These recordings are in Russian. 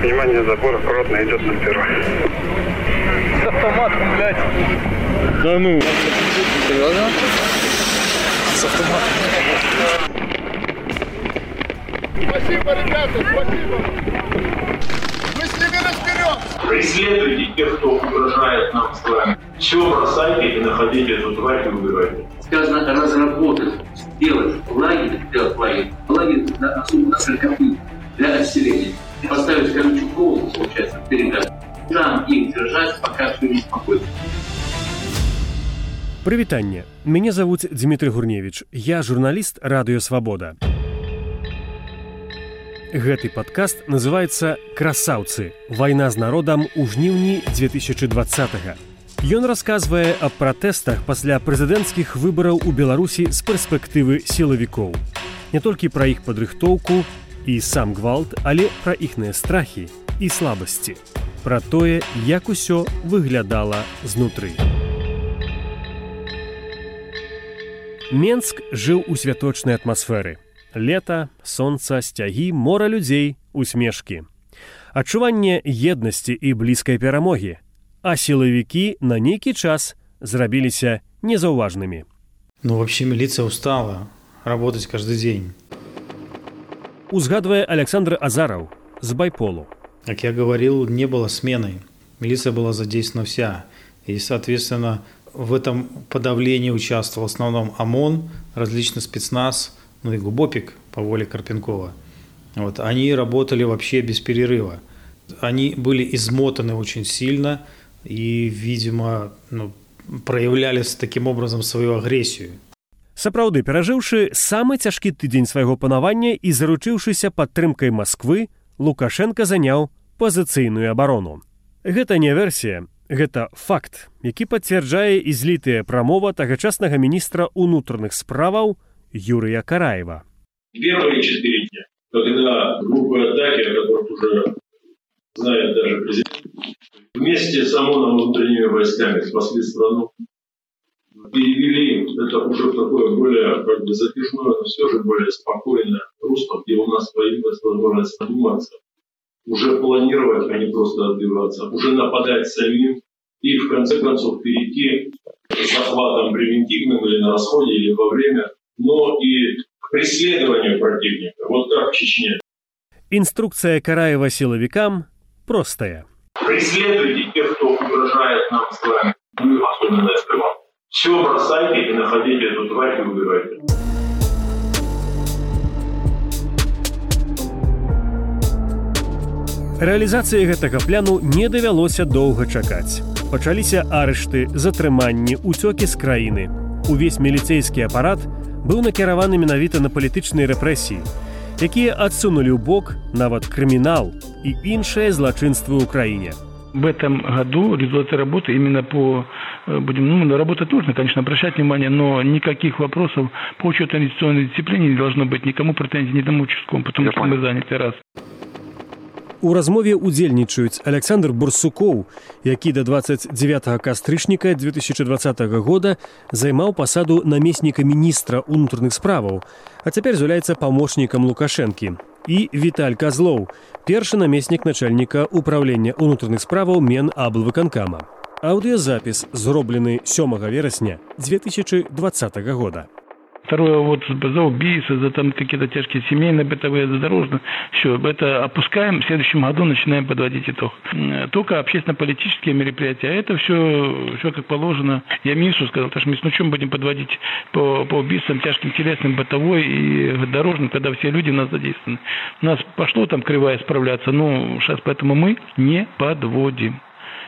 Внимание, забор аккуратно идет на первый. С автоматом, блядь. Да ну. Серьезно? С автоматом. Спасибо, ребята, спасибо. Мы с ними вперед! Преследуйте тех, кто угрожает нам с вами. Все бросайте и находите эту тварь и убивайте. сказано разработать, сделать лагерь, сделать лагерь, лагерь на особо на для отселения Поставить колючую проволоку, получается, передать. Там их держать, пока все не спокойно. Прывітанне. Мяне завуць Дмітрый Гурневіч. Я журналіст радыё Свабода. Гэты падкаст называецца красаўцы. Вайна з народам у жніўні 2020. -го. Ён расказвае аб пратэстах пасля прэзідэнцкіх выбараў у Беларусі з перспектывы сілавікоў. Не толькі пра іх падрыхтоўку і сам гвалт, але пра іхныя страхі і слабасці. Пра тое, як усё выглядала знутры. Менск жыў у святочнай атмасферы. Лета, сонца, сцягі, мора людзей, усмешкі. Адчуванне еднасці і блізкай перамогі, а сілавікі на нейкі час зрабіліся незаўважнымі. Ну, вообще милиция устала работать каждый день. Узгадвае Александр Азараў з байполу. Как я говорил, не было смены. Милиция была задействована вся. И, соответственно, в этом подавлении участвовал в основном ОМОН, различный спецназ, ну и Губопик по воле Карпенкова. Вот, они работали вообще без перерыва. Они были измотаны очень сильно и, видимо, ну, проявляли таким образом свою агрессию. Сапраўды перажыўшы самы цяжкі тыдзень свайго панавання і заручыўшыся падтрымкай Масквы, Лукашенко заняў пазіцыйную абарону. Гэта не версія, гэта факт, які пацвярджае і злітая прамова тагачаснага міністра ўнутраных справаў Юрыя Караева. Первые четыре дня, когда группы атаки, о которых уже знает даже президент, вместе с ОМОНом внутренними войсками спасли страну, перевели это уже в такое более как бы затяжное, но все же более спокойное русло, где у нас появилась возможность задуматься, уже планировать, а не просто отбиваться, уже нападать самим и в конце концов перейти с захватом превентивным или на расходе, или во время, но и к преследованию противника, вот как в Чечне. Інструкцыя Караева сілавікам простая. Преследуйте тех, кто угрожает нам с вами, мы особенно СТВ. Все бросайте и находите эту тварь и убивайте. Рэалізацыі гэтага пляну не давялося доўга чакаць. Пачаліся арышты, затрыманні, уцёкі з краіны. Увесь міліцэйскі апарат быў накіраваны менавіта на палітычныя рэпрэсіі, якія адсунулі ў бок нават крымінал і іншыя злачынствы ў краіне. В этом году результаты работы именно по э, будем, ну, работать нужно, конечно, обращать внимание, но никаких вопросов по учету инвестиционной дисциплине не должно быть никому претензий, ни тому участковому, потому Я что понял. мы заняты раз. У размове ўдзельнічаюць Александр Бурсукоў, які да 29 кастрычніка 2020 года займаў пасаду намесніка міністра ўнутраных справаў, а цяпер з'яўляецца памочнікам Лукашэнкі. І Віталь Казлоў, першы намеснік начальніка ўправлення ўнутраных справаў Мен аблвыканкама. Аўдыёзапіс зроблены 7 верасня 2020 года. Второе, вот за убийство, за там какие-то тяжкие семейные, бытовые, за дорожные. Все, это опускаем, в следующем году начинаем подводить итог. Только общественно-политические мероприятия, а это все, все как положено. Я Мису сказал, потому что мы с Нучем будем подводить по, по убийствам тяжким телесным, бытовой и дорожным, когда все люди у нас задействованы. У нас пошло там кривая справляться, но сейчас поэтому мы не подводим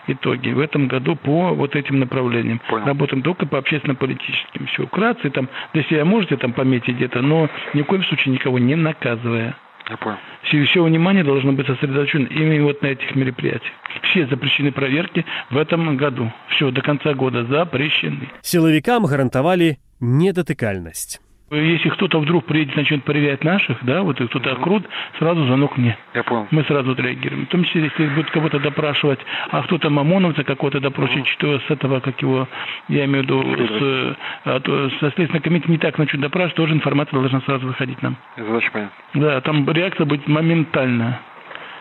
итоги в этом году по вот этим направлениям. Понял. Работаем только по общественно-политическим. Все вкратце, там, для себя можете там пометить где-то, но ни в коем случае никого не наказывая. Я понял. Все, все внимание должно быть сосредоточено именно вот на этих мероприятиях. Все запрещены проверки в этом году. Все, до конца года запрещены. Сілавікам гарантавалі недатыкальнасць. Если кто-то вдруг приедет, начнет проверять наших, да, вот и кто-то крут, сразу звонок мне. Я понял. Мы сразу отреагируем. В том числе, если будут кого-то допрашивать, а кто-то мамоновца какого-то допросит, что с этого, как его, я имею в виду, с, а то со Следственной комиссии не так начнут допрашивать, тоже информация должна сразу выходить нам. Задача понятна. Да, там реакция будет моментальная.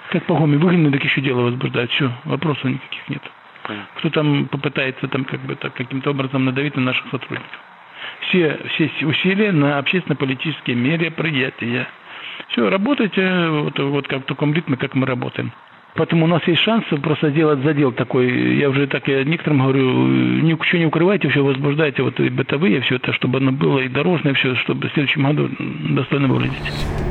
Как по Гоме выгнали, так еще дело возбуждают. Все, вопросов никаких нет. Кто там попытается там как бы так каким-то образом надавить на наших сотрудников. Все, все усилия на общественно-политические мероприятия. Все, работайте вот, вот как в таком ритме, как мы работаем. Поэтому у нас есть шанс просто сделать задел такой. Я уже так я некоторым говорю, ничего не укрывайте, все возбуждайте вот и бытовые, все это, чтобы оно было и дорожное, все, чтобы в следующем году достойно выглядеть.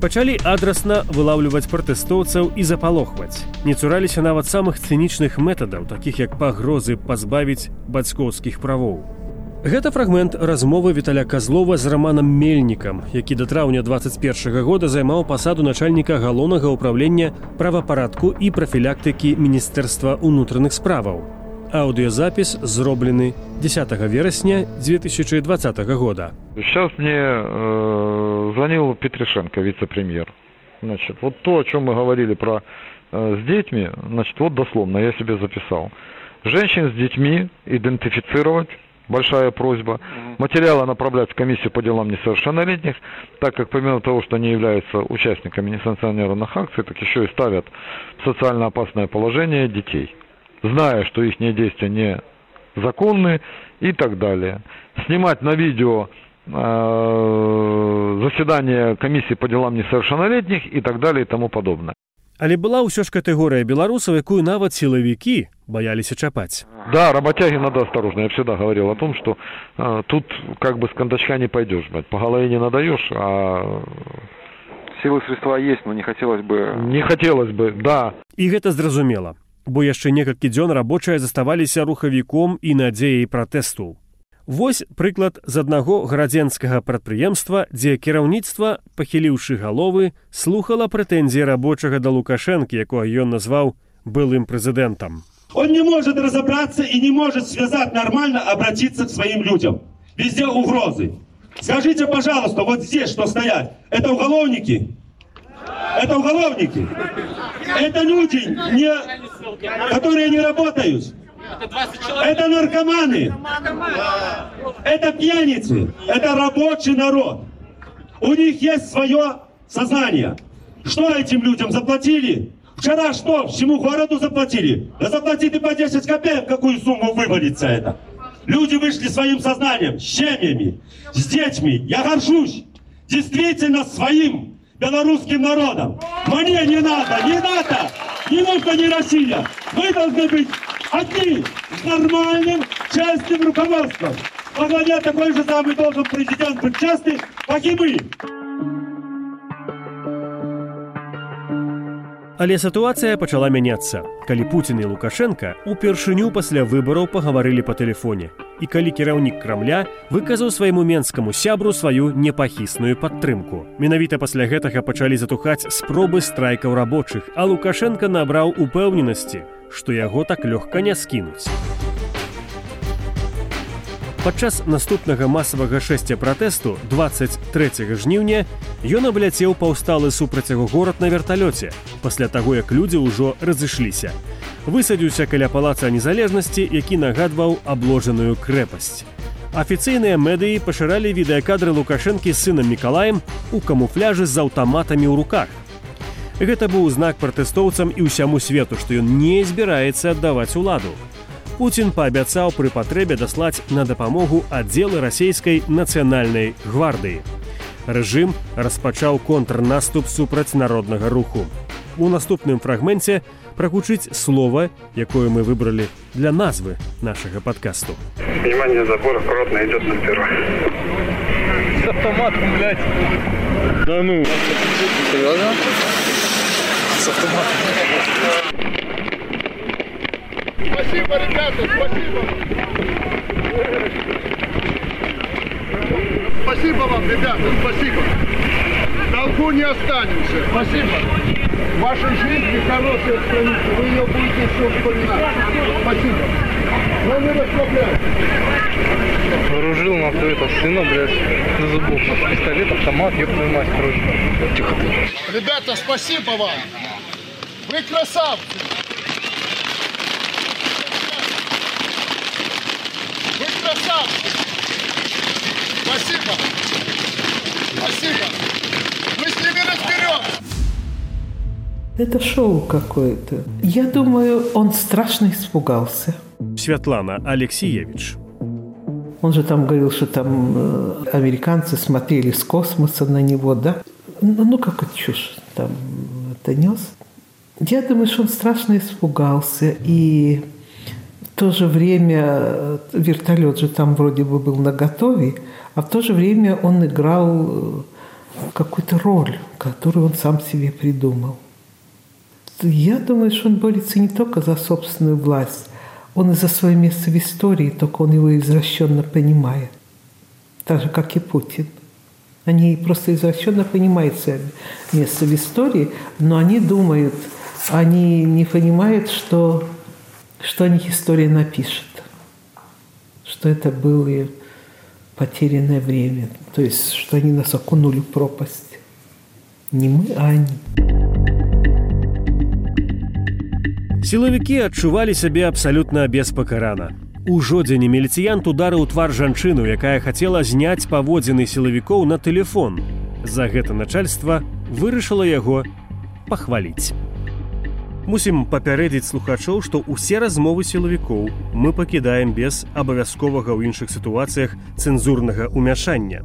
Пачалі адрасна вылаўліваць пратэстоўцаў і запалохваць не цураліся нават самых цынічных метадаў такіх як пагрозы пазбавіць бацькоўскіх правоў гэта фрагмент размовы віталя казлова з раманам мельнікам які да траўня 21 года займаў пасаду начальніка галоўнага ўправлення правапарадку і прафілактыкі міністэрства ўнутраных справаў. Аудиозапись зроблены 10 вересня 2020 года. Сейчас мне э, звонил Петришенко, вице-премьер. Значит, вот то, о чем мы говорили про э, с детьми, значит, вот дословно я себе записал. Женщин с детьми идентифицировать, большая просьба. Материалы направлять в комиссию по делам несовершеннолетних, так как помимо того, что они являются участниками несанкционированных акций, так еще и ставят в социально опасное положение детей зная, что их действия не законны и так далее. Снимать на видео заседание комиссии по делам несовершеннолетних и так далее и тому подобное. Але была ўсё ж катэгорыя беларусаў, якую нават сілавікі бояліся чапаць. Да, работяги надо осторожно. Я всегда говорил о том, что э, тут как бы с кондачка не пойдешь, блядь. По голове не надаешь, а силы средства есть, но не хотелось бы... Не хотелось бы, да. И гэта зразумела бо яшчэ некалькі дзён рабочыя заставаліся рухавіком і надзеяй пратэсту. Вось прыклад з аднаго градзенскага прадпрыемства, дзе кіраўніцтва, пахіліўшы галовы, слухала прэтэнзіі рабочага да Лукашэнкі, якога ён назваў былым прэзідэнтам. Он не может разобраться и не может связать нормально, обратиться к своим людям. Везде угрозы. Скажите, пожалуйста, вот здесь что стоят? Это уголовники? Это уголовники? Это люди, не, которые не работают. Это наркоманы. Это пьяницы. Это рабочий народ. У них есть свое сознание. Что этим людям заплатили? Вчера что? Всему городу заплатили? Да заплатите по 10 копеек, какую сумму вывалится это. Люди вышли своим сознанием, с семьями, с детьми. Я горжусь действительно своим белорусским народом. Мне не надо, не надо, не нужно не Россия. Мы должны быть одни с нормальным, честным руководством. Во главе такой же самый должен президент быть честный, как и мы. Але сітуацыя пачала мяняцца. Калі Пуін і Лукашенко упершыню пасля выбараў пагаварылі па тэлефоне. І калі кіраўнік крамля выказаў свайму менскаму сябру сваю непахісную падтрымку. Менавіта пасля гэтага пачалі затухаць спробы страйкаў рабочых, а Лукашенко набраў упэўненасці, што яго так лёгка не скінуць. Падчас наступнага масавага шэсця пратэсту 23 жніўня ён абляцеў паўсталы супраць яго горад на верталёце пасля таго як людзі ўжо разышліся. Высадзіўся каля палаца незалежнасці які нагадваў абложаную крэпасць. Афіцыйныя медыі пашыралі відэакадры лукашэнкі з сынам мікалаем у камуфляжы з аўтаматамі ў руках гэта быў знак пратэстоўцам і ўсяму свету што ён не збіраецца аддаваць уладу Пуін паабяцаў пры патрэбе даслаць на дапамогу аддзелы расійскай нацыянальнай гвардыі. Рэжым распачаў контрнаступ супраць народнага руху. У наступным фрагменце прагучыць слова, якое мы выбралі для назвы нашага падкасту. Внимание, забор аккуратно идет на сперва. С автоматом, блядь. Да ну. Серьезно? С автоматом. Спасибо, ребята, спасибо. Спасибо вам, ребята, спасибо. Долгу не останемся. Спасибо. Ваша жизнь хорошая страница, вы ее будете еще вспоминать. Спасибо. Но не расслабляйтесь. Вооружил на это сына, блядь, на зубов. Пистолет, автомат, ёб твою мать, короче. Тихо ты. Ребята, спасибо вам. Ви красавці! Ви красавці! Спасибо! Спасибо! Мы с ними разберемся! Это шоу какое-то. Я думаю, он страшно испугался. Светлана Алексеевич. Он же там говорил, что там э, американцы смотрели с космоса на него, да? Ну, ну как это чушь там это нес. Я думаю, что он страшно испугался. И в то же время э, вертолет же там вроде бы был наготове, а в то же время он играл э, какую-то роль, которую он сам себе придумал. Я думаю, что он борется не только за собственную власть, он и за свое место в истории, только он его извращенно понимает. Так же, как и Путин. Они просто извращенно понимают свое место в истории, но они думают, они не понимают, что, что о них история напишет, что это было потерянное время, то есть, что они нас окунули в пропасть. Не мы, а они. Сілавікі адчувалі сябе абсалютна беспакарана. У жодзені міліцыянт ударыў твар жанчыну, якая хацела зняць паводзіны сілавікоў на тэлефон. За гэта начальства вырашыла яго пахваліць. Мусім папярэдзіць слухачоў, што ўсе размовы сілавікоў мы пакідаем без абавязковага ў іншых сітуацыях цэнзурнага ўмяшання.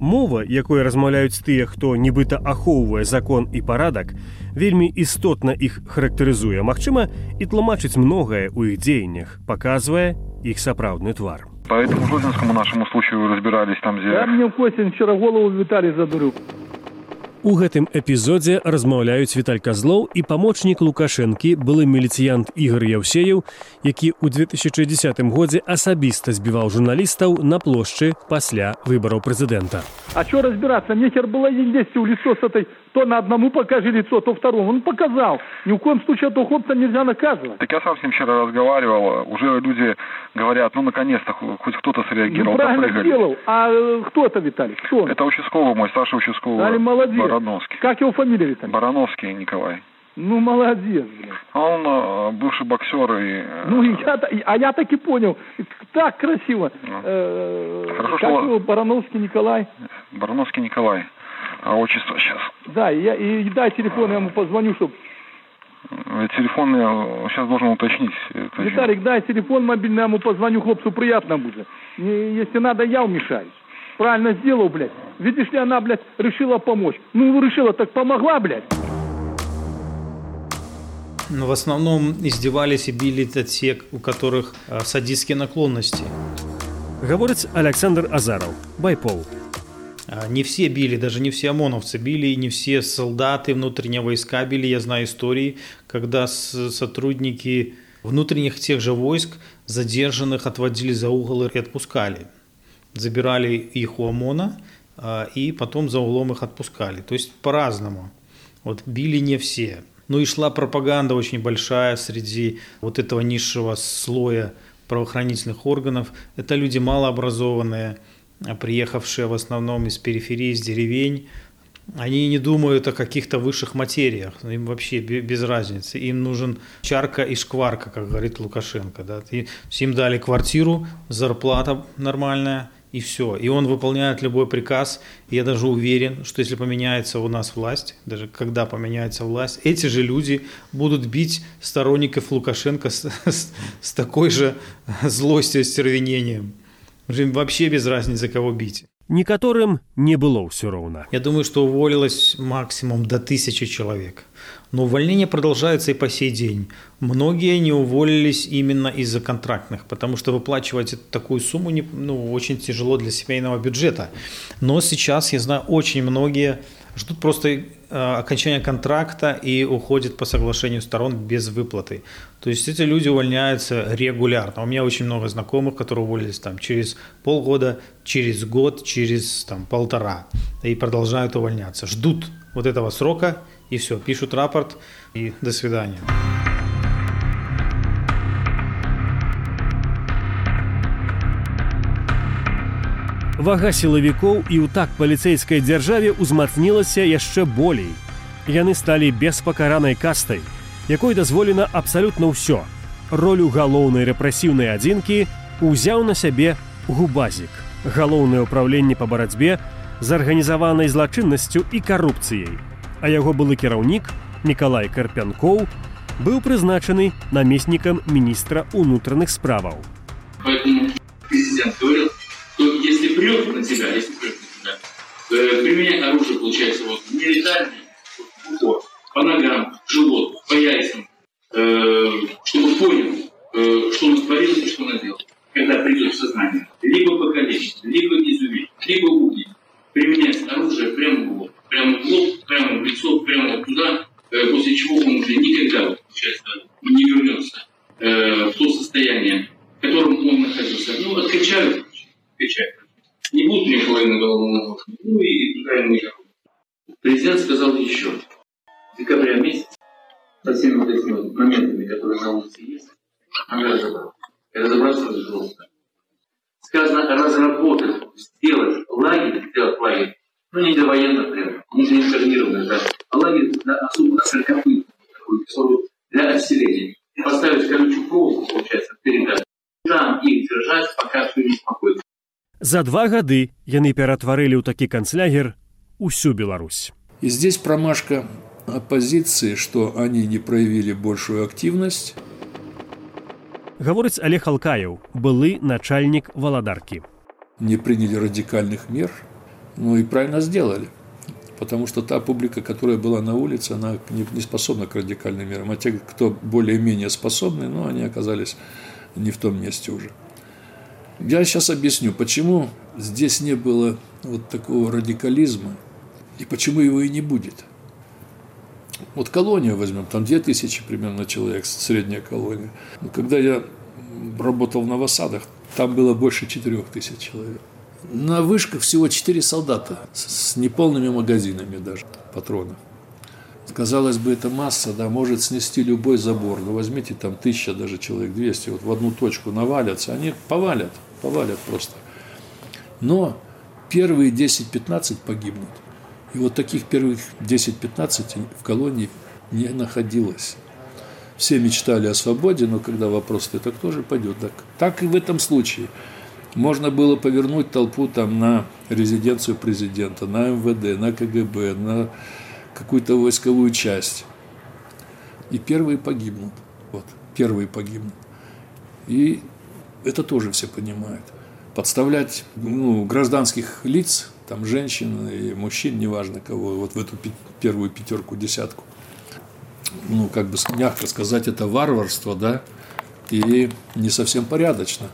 Мова, якой размаўляюць тыя, хто нібыта ахоўвае закон і парадак, вельмі істотна іх характарызуе, магчыма, і тлумачыць многае ў іх дзеяннях, паказвае их сапраўдны твар. По этому Жодинскому нашему случаю разбирались там, где... Да мне Костин вчера голову Виталий задурил. У гэтым эпізодзе размаўляюць Віталь Казлоў і памочнік Лукашэнкі, былы міліцыянт Ігор Яўсеяў, які ў 2010 годзе асабіста збіваў журналістаў на плошчы пасля выбараў прэзідэнта. А что разбираться? Нехер было ездить в лицо с этой... То на одному покажи лицо, то второму. Он показал. Ни в коем случае этого хлопца нельзя наказывать. Так я сам с ним вчера разговаривал. Уже люди говорят, ну наконец-то хоть кто-то среагировал. Ну, правильно допрыгали. сделал. А э, кто это, Виталий? Кто он? Это участковый мой, старший участковый. Дали молодец. Барановский. Как его фамилия, Виталий? Барановский Николай. Ну, молодец, блин. А Он э, бывший боксер и... э, Ну, и я, а я так и понял. Так красиво. Э, Хорошо, как что- его, Барановский Николай? Барановский Николай. А отчество сейчас. Да, и, я, и дай телефон, я ему позвоню, чтобы... Э, Телефон я сейчас должен уточнить. Виталик, дай телефон мобильный, я ему позвоню, хлопцу приятно будет. Если надо, я вмешаюсь. Правильно сделал, блядь. Видишь ли, она, блядь, решила помочь. Ну, решила, так помогла, блядь. Но в основном издевались и били это те, у которых э, садистские наклонности. Гаворыць Александр Азаров, Байпол. А, Не все били, даже не все ОМОНовцы били, не все солдаты внутренние войска били. Я знаю истории, когда сотрудники внутренних тех же войск задержанных отводили за угол и отпускали. Забирали их у ОМОНа, а, и потом за углом их отпускали. То есть по-разному. Вот били не все. Ну и шла пропаганда очень большая среди вот этого низшего слоя правоохранительных органов. Это люди малообразованные, а, приехавшие в основном из периферии, из деревень. Они не думают о каких-то высших материях, им вообще бе- без разницы. Им нужен чарка и шкварка, как говорит Лукашенко. Да? Им дали квартиру, зарплата нормальная, и все. И он выполняет любой приказ. И я даже уверен, что если поменяется у нас власть, даже когда поменяется власть, эти же люди будут бить сторонников Лукашенко с, с- с такой же злостью и стервенением. Им вообще без разницы, кого бить. Некаторым не было ўсё роўна. Я думаю, что уволилось максимум до тысячи человек. Но увольнения продолжаются и по сей день. Многие не уволились именно из-за контрактных, потому что выплачивать такую сумму не- ну, очень тяжело для семейного бюджета. Но сейчас, я знаю, очень многие ждут просто э, окончания контракта и уходят по соглашению сторон без выплаты. То есть эти люди увольняются регулярно. У меня очень много знакомых, которые уволились там через полгода, через год, через там полтора и продолжают увольняться. Ждут вот этого срока и все, пишут рапорт и до свидания. Вага сілавікоў і ў так паліцэйскай дзяржаве ўзмацнілася яшчэ болей. Яны сталі беспакаранай кастай, якой дазволена абсалютна ўсё. Ролю галоўнай рэпрэсіўнай адзінкі узяў на сябе губазік. Галоўнае ўпраўленне па барацьбе з арганізаванай злачыннасцю і карупцыяй. А яго былы кіраўнік Мікалай Карпянкоў быў прызначаны намеснікам міністра ўнутраных справаў. Поэтому президент говорил, что если прет на тебя, если прет на тебя, э, применяй оружие, получается, вот не летальное, вот, упор, по ногам, живот, по яйцам, э, чтобы понял, э, что он творил и что он сделал. Два гады яны ператварылі ў такі канцлягер усю Беларусь. И здесь промашка оппозиции, что они не проявили большую активность. Гаворыць Олег Алкаев, былы начальник Валадарки. Не приняли радикальных мер, ну и правильно сделали. Потому что та публика, которая была на улице, она не, не способна к радикальным мерам. А те, кто более-менее способны, ну, они оказались не в том месте уже. Я сейчас объясню, почему здесь не было вот такого радикализма и почему его и не будет. Вот колонию возьмем, там 2000 примерно человек, средняя колония. Но когда я работал в Новосадах, там было больше 4000 человек. На вышках всего 4 солдата с неполными магазинами даже патронов. Казалось бы, это масса, да, может снести любой забор. Но возьмите там тысяча, даже человек 200, вот в одну точку навалятся, они повалят, повалят просто. Но первые 10-15 погибнут. И вот таких первых 10-15 в колонии не находилось. Все мечтали о свободе, но когда вопрос, это кто же пойдет? Так, так и в этом случае. Можно было повернуть толпу там на резиденцию президента, на МВД, на КГБ, на какую-то войсковую часть. И первые погибнут. Вот, первые погибнут. И это тоже все понимают. Подставлять ну, гражданских лиц там женщин и мужчин, неважно кого, вот в эту первую пятерку, десятку. Ну, как бы мягко сказать, это варварство, да, и не совсем порядочно.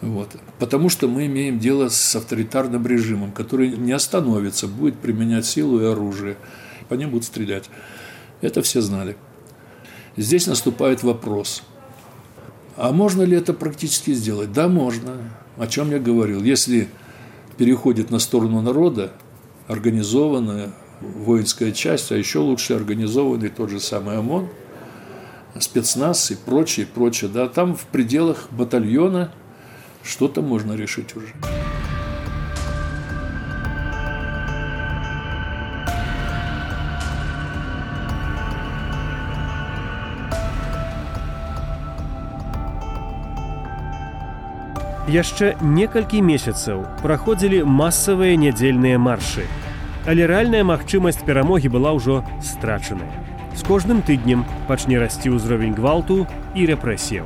Вот. Потому что мы имеем дело с авторитарным режимом, который не остановится, будет применять силу и оружие. По ним будут стрелять. Это все знали. Здесь наступает вопрос. А можно ли это практически сделать? Да, можно. О чем я говорил. Если переходит на сторону народа, организованная воинская часть, а еще лучше организованный тот же самый ОМОН, спецназ и прочее, прочее. Да, там в пределах батальона что-то можно решить уже. Яшчэ некалькі месяцаў праходзілі масавыя нядзельныя маршы. Але рэальная магчымасць перамогі была ўжо страчаная. З кожным тыднем пачне расці ўзровень гвалту і рэпрэсіяў.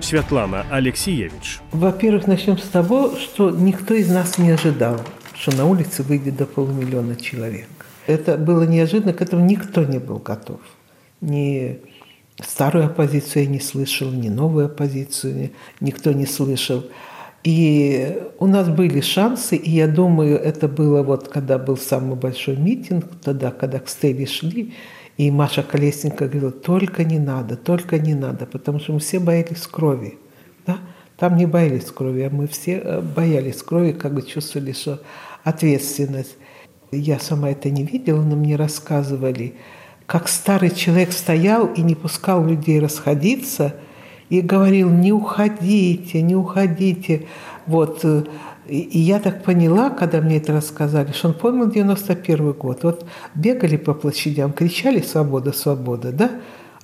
Святлана Алексеевич. Во-первых, начнем с того, что никто из нас не ожидал, что на улице выйдет до полумиллиона человек. Это было неожиданно, к этому никто не был готов. Ни старую оппозицию я не слышал, ни новую оппозицию никто не слышал. И у нас были шансы, и я думаю, это было вот, когда был самый большой митинг, тогда, когда к Стелле шли, и Маша Колесненко говорила, только не надо, только не надо, потому что мы все боялись крови. Да? Там не боялись крови, а мы все э, боялись крови, как бы чувствовали, что ответственность. Я сама это не видела, но мне рассказывали, как старый человек стоял и не пускал людей расходиться, и говорил, не уходите, не уходите. Вот. э, И я так поняла, когда мне это рассказали, что он помнил 91 год. Вот бегали по площадям, кричали «Свобода, свобода», да?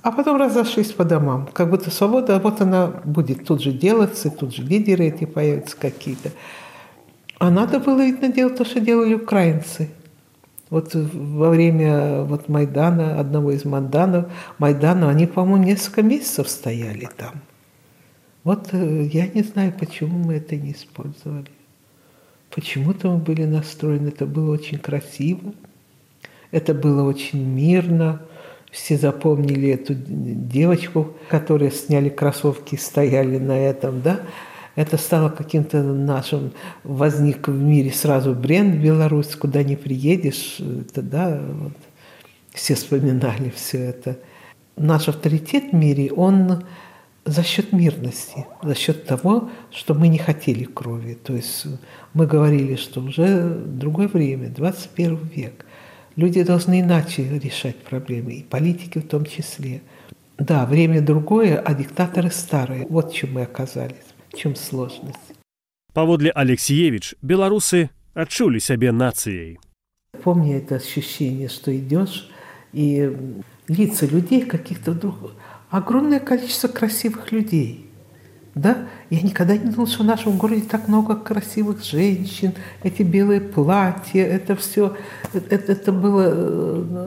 А потом разошлись по домам. Как будто свобода, вот она будет тут же делаться, тут же лидеры эти появятся какие-то. А надо было, видно, делать то, что делали украинцы. Вот во время вот Майдана, одного из Майданов, Майдана, они, по-моему, несколько месяцев стояли там. Вот э, я не знаю, почему мы это не использовали. Почему-то мы были настроены, это было очень красиво, это было очень мирно. Все запомнили эту девочку, которая сняли кроссовки и стояли на этом, да. Это стало каким-то нашим, возник в мире сразу бренд Беларусь, куда не приедешь, это, да, вот, все вспоминали все это. Наш авторитет в мире, он за счет мирности, за счет того, что мы не хотели крови. То есть мы говорили, что уже другое время, 21 век. Люди должны иначе решать проблемы, и политики в том числе. Да, время другое, а диктаторы старые. Вот чем мы оказались, в чем сложность. Паводле Алексеевич, белорусы отчули себе нацией. Помни это ощущение, что идешь, и лица людей каких-то вдруг... Огромное количество красивых людей – да? Я никогда не думала, что в нашем городе так много красивых женщин, эти белые платья, это все, это, это было,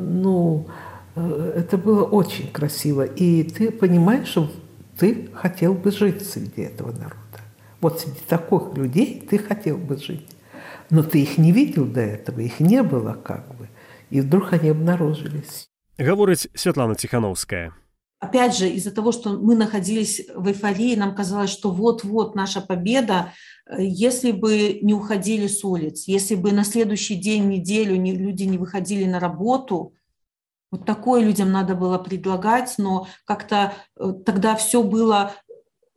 ну, это было очень красиво. И ты понимаешь, что ты хотел бы жить среди этого народа. Вот среди таких людей ты хотел бы жить. Но ты их не видел до этого, их не было как бы. И вдруг они обнаружились. Говорит Светлана Тихановская опять же, из-за того, что мы находились в эйфории, нам казалось, что вот-вот наша победа, э, если бы не уходили с улиц, если бы на следующий день, неделю не, люди не выходили на работу, вот такое людям надо было предлагать, но как-то э, тогда все было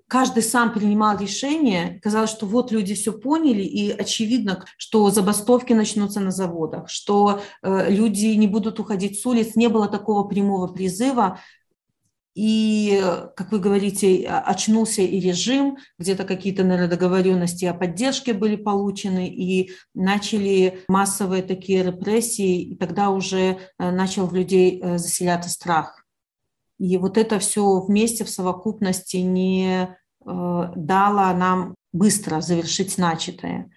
каждый сам принимал решение, казалось, что вот люди все поняли, и очевидно, что забастовки начнутся на заводах, что э, люди не будут уходить с улиц, не было такого прямого призыва, и, как вы говорите, очнулся и режим, где-то какие-то, наверное, договоренности о поддержке были получены, и начали массовые такие репрессии, и тогда уже э, начал в людей э, заселяться страх. И вот это все вместе в совокупности не э, дало нам быстро завершить начатое.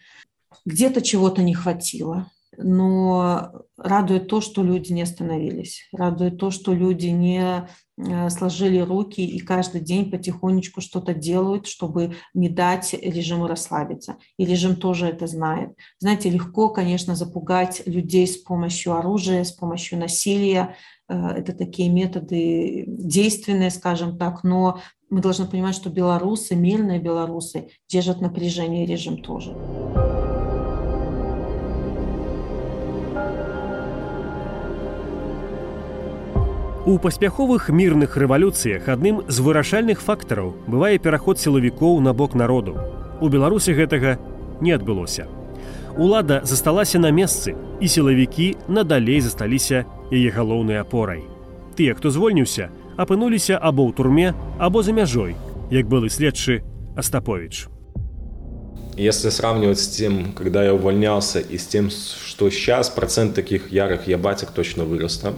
Где-то чего-то не хватило, но радует то, что люди не остановились, радует то, что люди не Э, сложили руки и каждый день потихонечку что-то делают, чтобы не дать режиму расслабиться. И режим тоже это знает. Знаете, легко, конечно, запугать людей с помощью оружия, с помощью насилия. Э, это такие методы действенные, скажем так, но мы должны понимать, что белорусы, мирные белорусы, держат напряжение, режим тоже. У паспяховых мірных рэвалюцыях адным з вырашальных фактараў бывае пераход сілавікоў на бок народу. У Беларусі гэтага не адбылося. Улада засталася на месцы, і сілавікі надалей засталіся яе галоўнай апорай. Тыя, хто звольніўся, апынуліся або ў турме, або за мяжой, як былы следчы Остапович. Если сравнивать с тем, когда я увольнялся, и с тем, что сейчас, процент таких ярых ябатик точно вырос там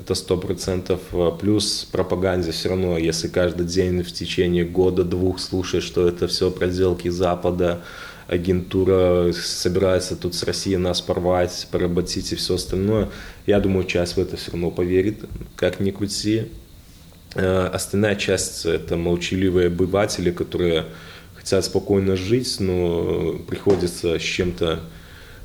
это сто процентов. А плюс пропаганде все равно, если каждый день в течение года-двух слушаешь, что это все проделки Запада, агентура собирается тут с Россией нас порвать, поработить и все остальное, я думаю, часть в это все равно поверит, как ни крути. Э, остальная часть – это молчаливые обыватели, которые хотят спокойно жить, но приходится с чем-то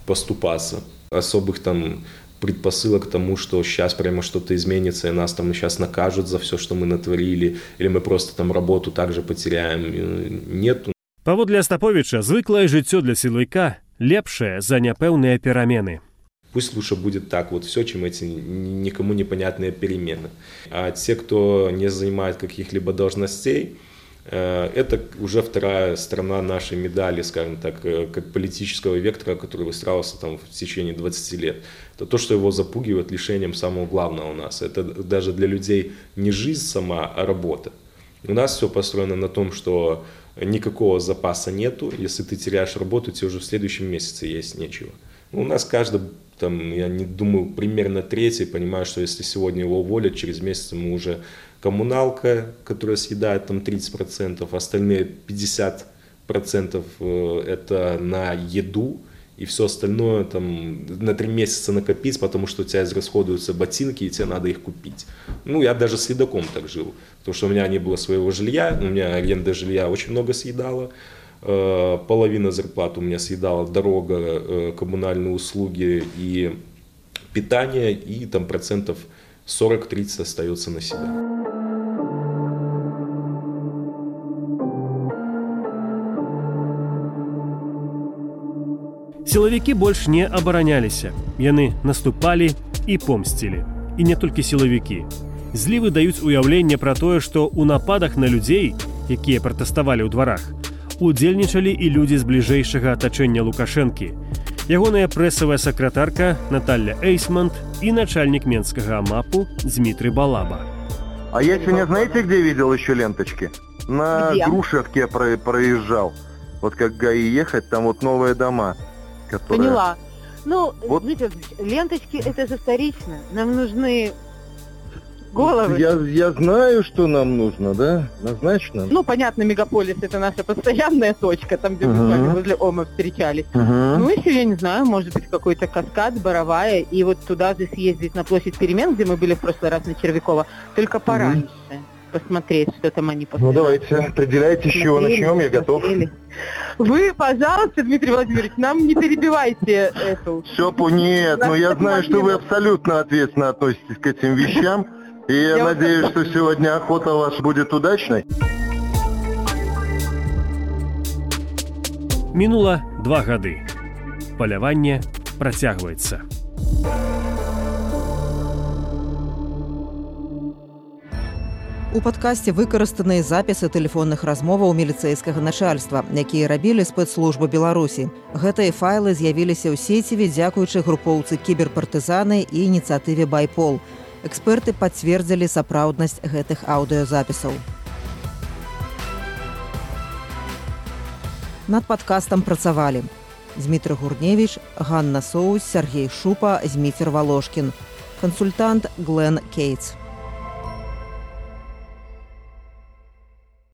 поступаться. Особых там предпосылок к тому, что сейчас прямо что-то изменится, и нас там сейчас накажут за все, что мы натворили, или мы просто там работу также потеряем. Нету. Паводле Остаповича, звыклае жыццё для сілавіка лепшае за няпэўныя перамены. Пусть лучше будет так, вот все, чем эти никому непонятные перемены. А те, кто не занимает каких-либо должностей, Э, это уже вторая сторона нашей медали, скажем так, э, как политического вектора, который выстраивался там в течение 20 лет. Это то, что его запугивает лишением самого главного у нас. Это даже для людей не жизнь сама, а работа. У нас все построено на том, что никакого запаса нету. Если ты теряешь работу, тебе уже в следующем месяце есть нечего. Ну, у нас каждый, там, я не думаю, примерно третий понимает, что если сегодня его уволят, через месяц ему уже коммуналка, которая съедает там 30%, остальные 50% э, это на еду и все остальное там на три месяца накопить, потому что у тебя израсходуются ботинки, и тебе надо их купить. Ну, я даже с едоком так жил, потому что у меня не было своего жилья, у меня аренда жилья очень много съедала, половина зарплаты у меня съедала дорога, э, коммунальные услуги и питание, и там процентов 40-30 остается на себя. Сілавікі больш не абараняліся. Яны наступалі і помсцілі. І не толькі сілавікі. Злівы даюць уяўленне пра тое, што ў нападах на людзей, якія пратэставалі ў дварах, удзельнічалі і людзі з бліжэйшага атачэння лукашэнкі. Ягоная прэсавая сакратарка Наталья Эйсмонт і начальнік менскага амапу Дмітрый Балаба. А я сегодня знаете, где видел еще ленточки? На Где? Грушевке про- проезжал. Вот как ГАИ ехать, там вот новые дома. Которые... Поняла. Ну, Вот. Дмитрий Владимирович, ленточки это же вторично. Нам нужны головы. Я, я знаю, что нам нужно, да? Однозначно. Ну, понятно, мегаполис это наша постоянная точка, там, где мы с вами возле Ома встречались. Мгм. Ну, еще, я не знаю, может быть, какой-то каскад, Боровая, и вот туда же съездить на площадь перемен, где мы были в прошлый раз на Червякова, только пораньше посмотреть, что там они Ну давайте, определяйте, с чего начнем, я готов. Вы, пожалуйста, Дмитрий Владимирович, нам не перебивайте эту. Все, нет, но я знаю, что вы абсолютно ответственно относитесь к этим вещам. И я, Я вот надеюсь, что сегодня охота у вас будет удачной. Мінула два гады. Паляванне працягваецца. У падкасці выкарыстаныя запісы тэлефонных размоваў міліцэйскага начальства, якія рабілі спецслужбы Беларусі. Гэтыя файлы з'явіліся ў сеціве дзякуючы групоўцы кіберпартызаны і ініцыятыве байпол. Эксперты пацвердзілі сапраўднасць гэтых аўдыёзапісаў. Над падкастам працавалі. Дмітрый Гурневіч, Ганна Соус, Сергей Шупа, Зміцер Волошкін. Кансультант Глен Кейтс.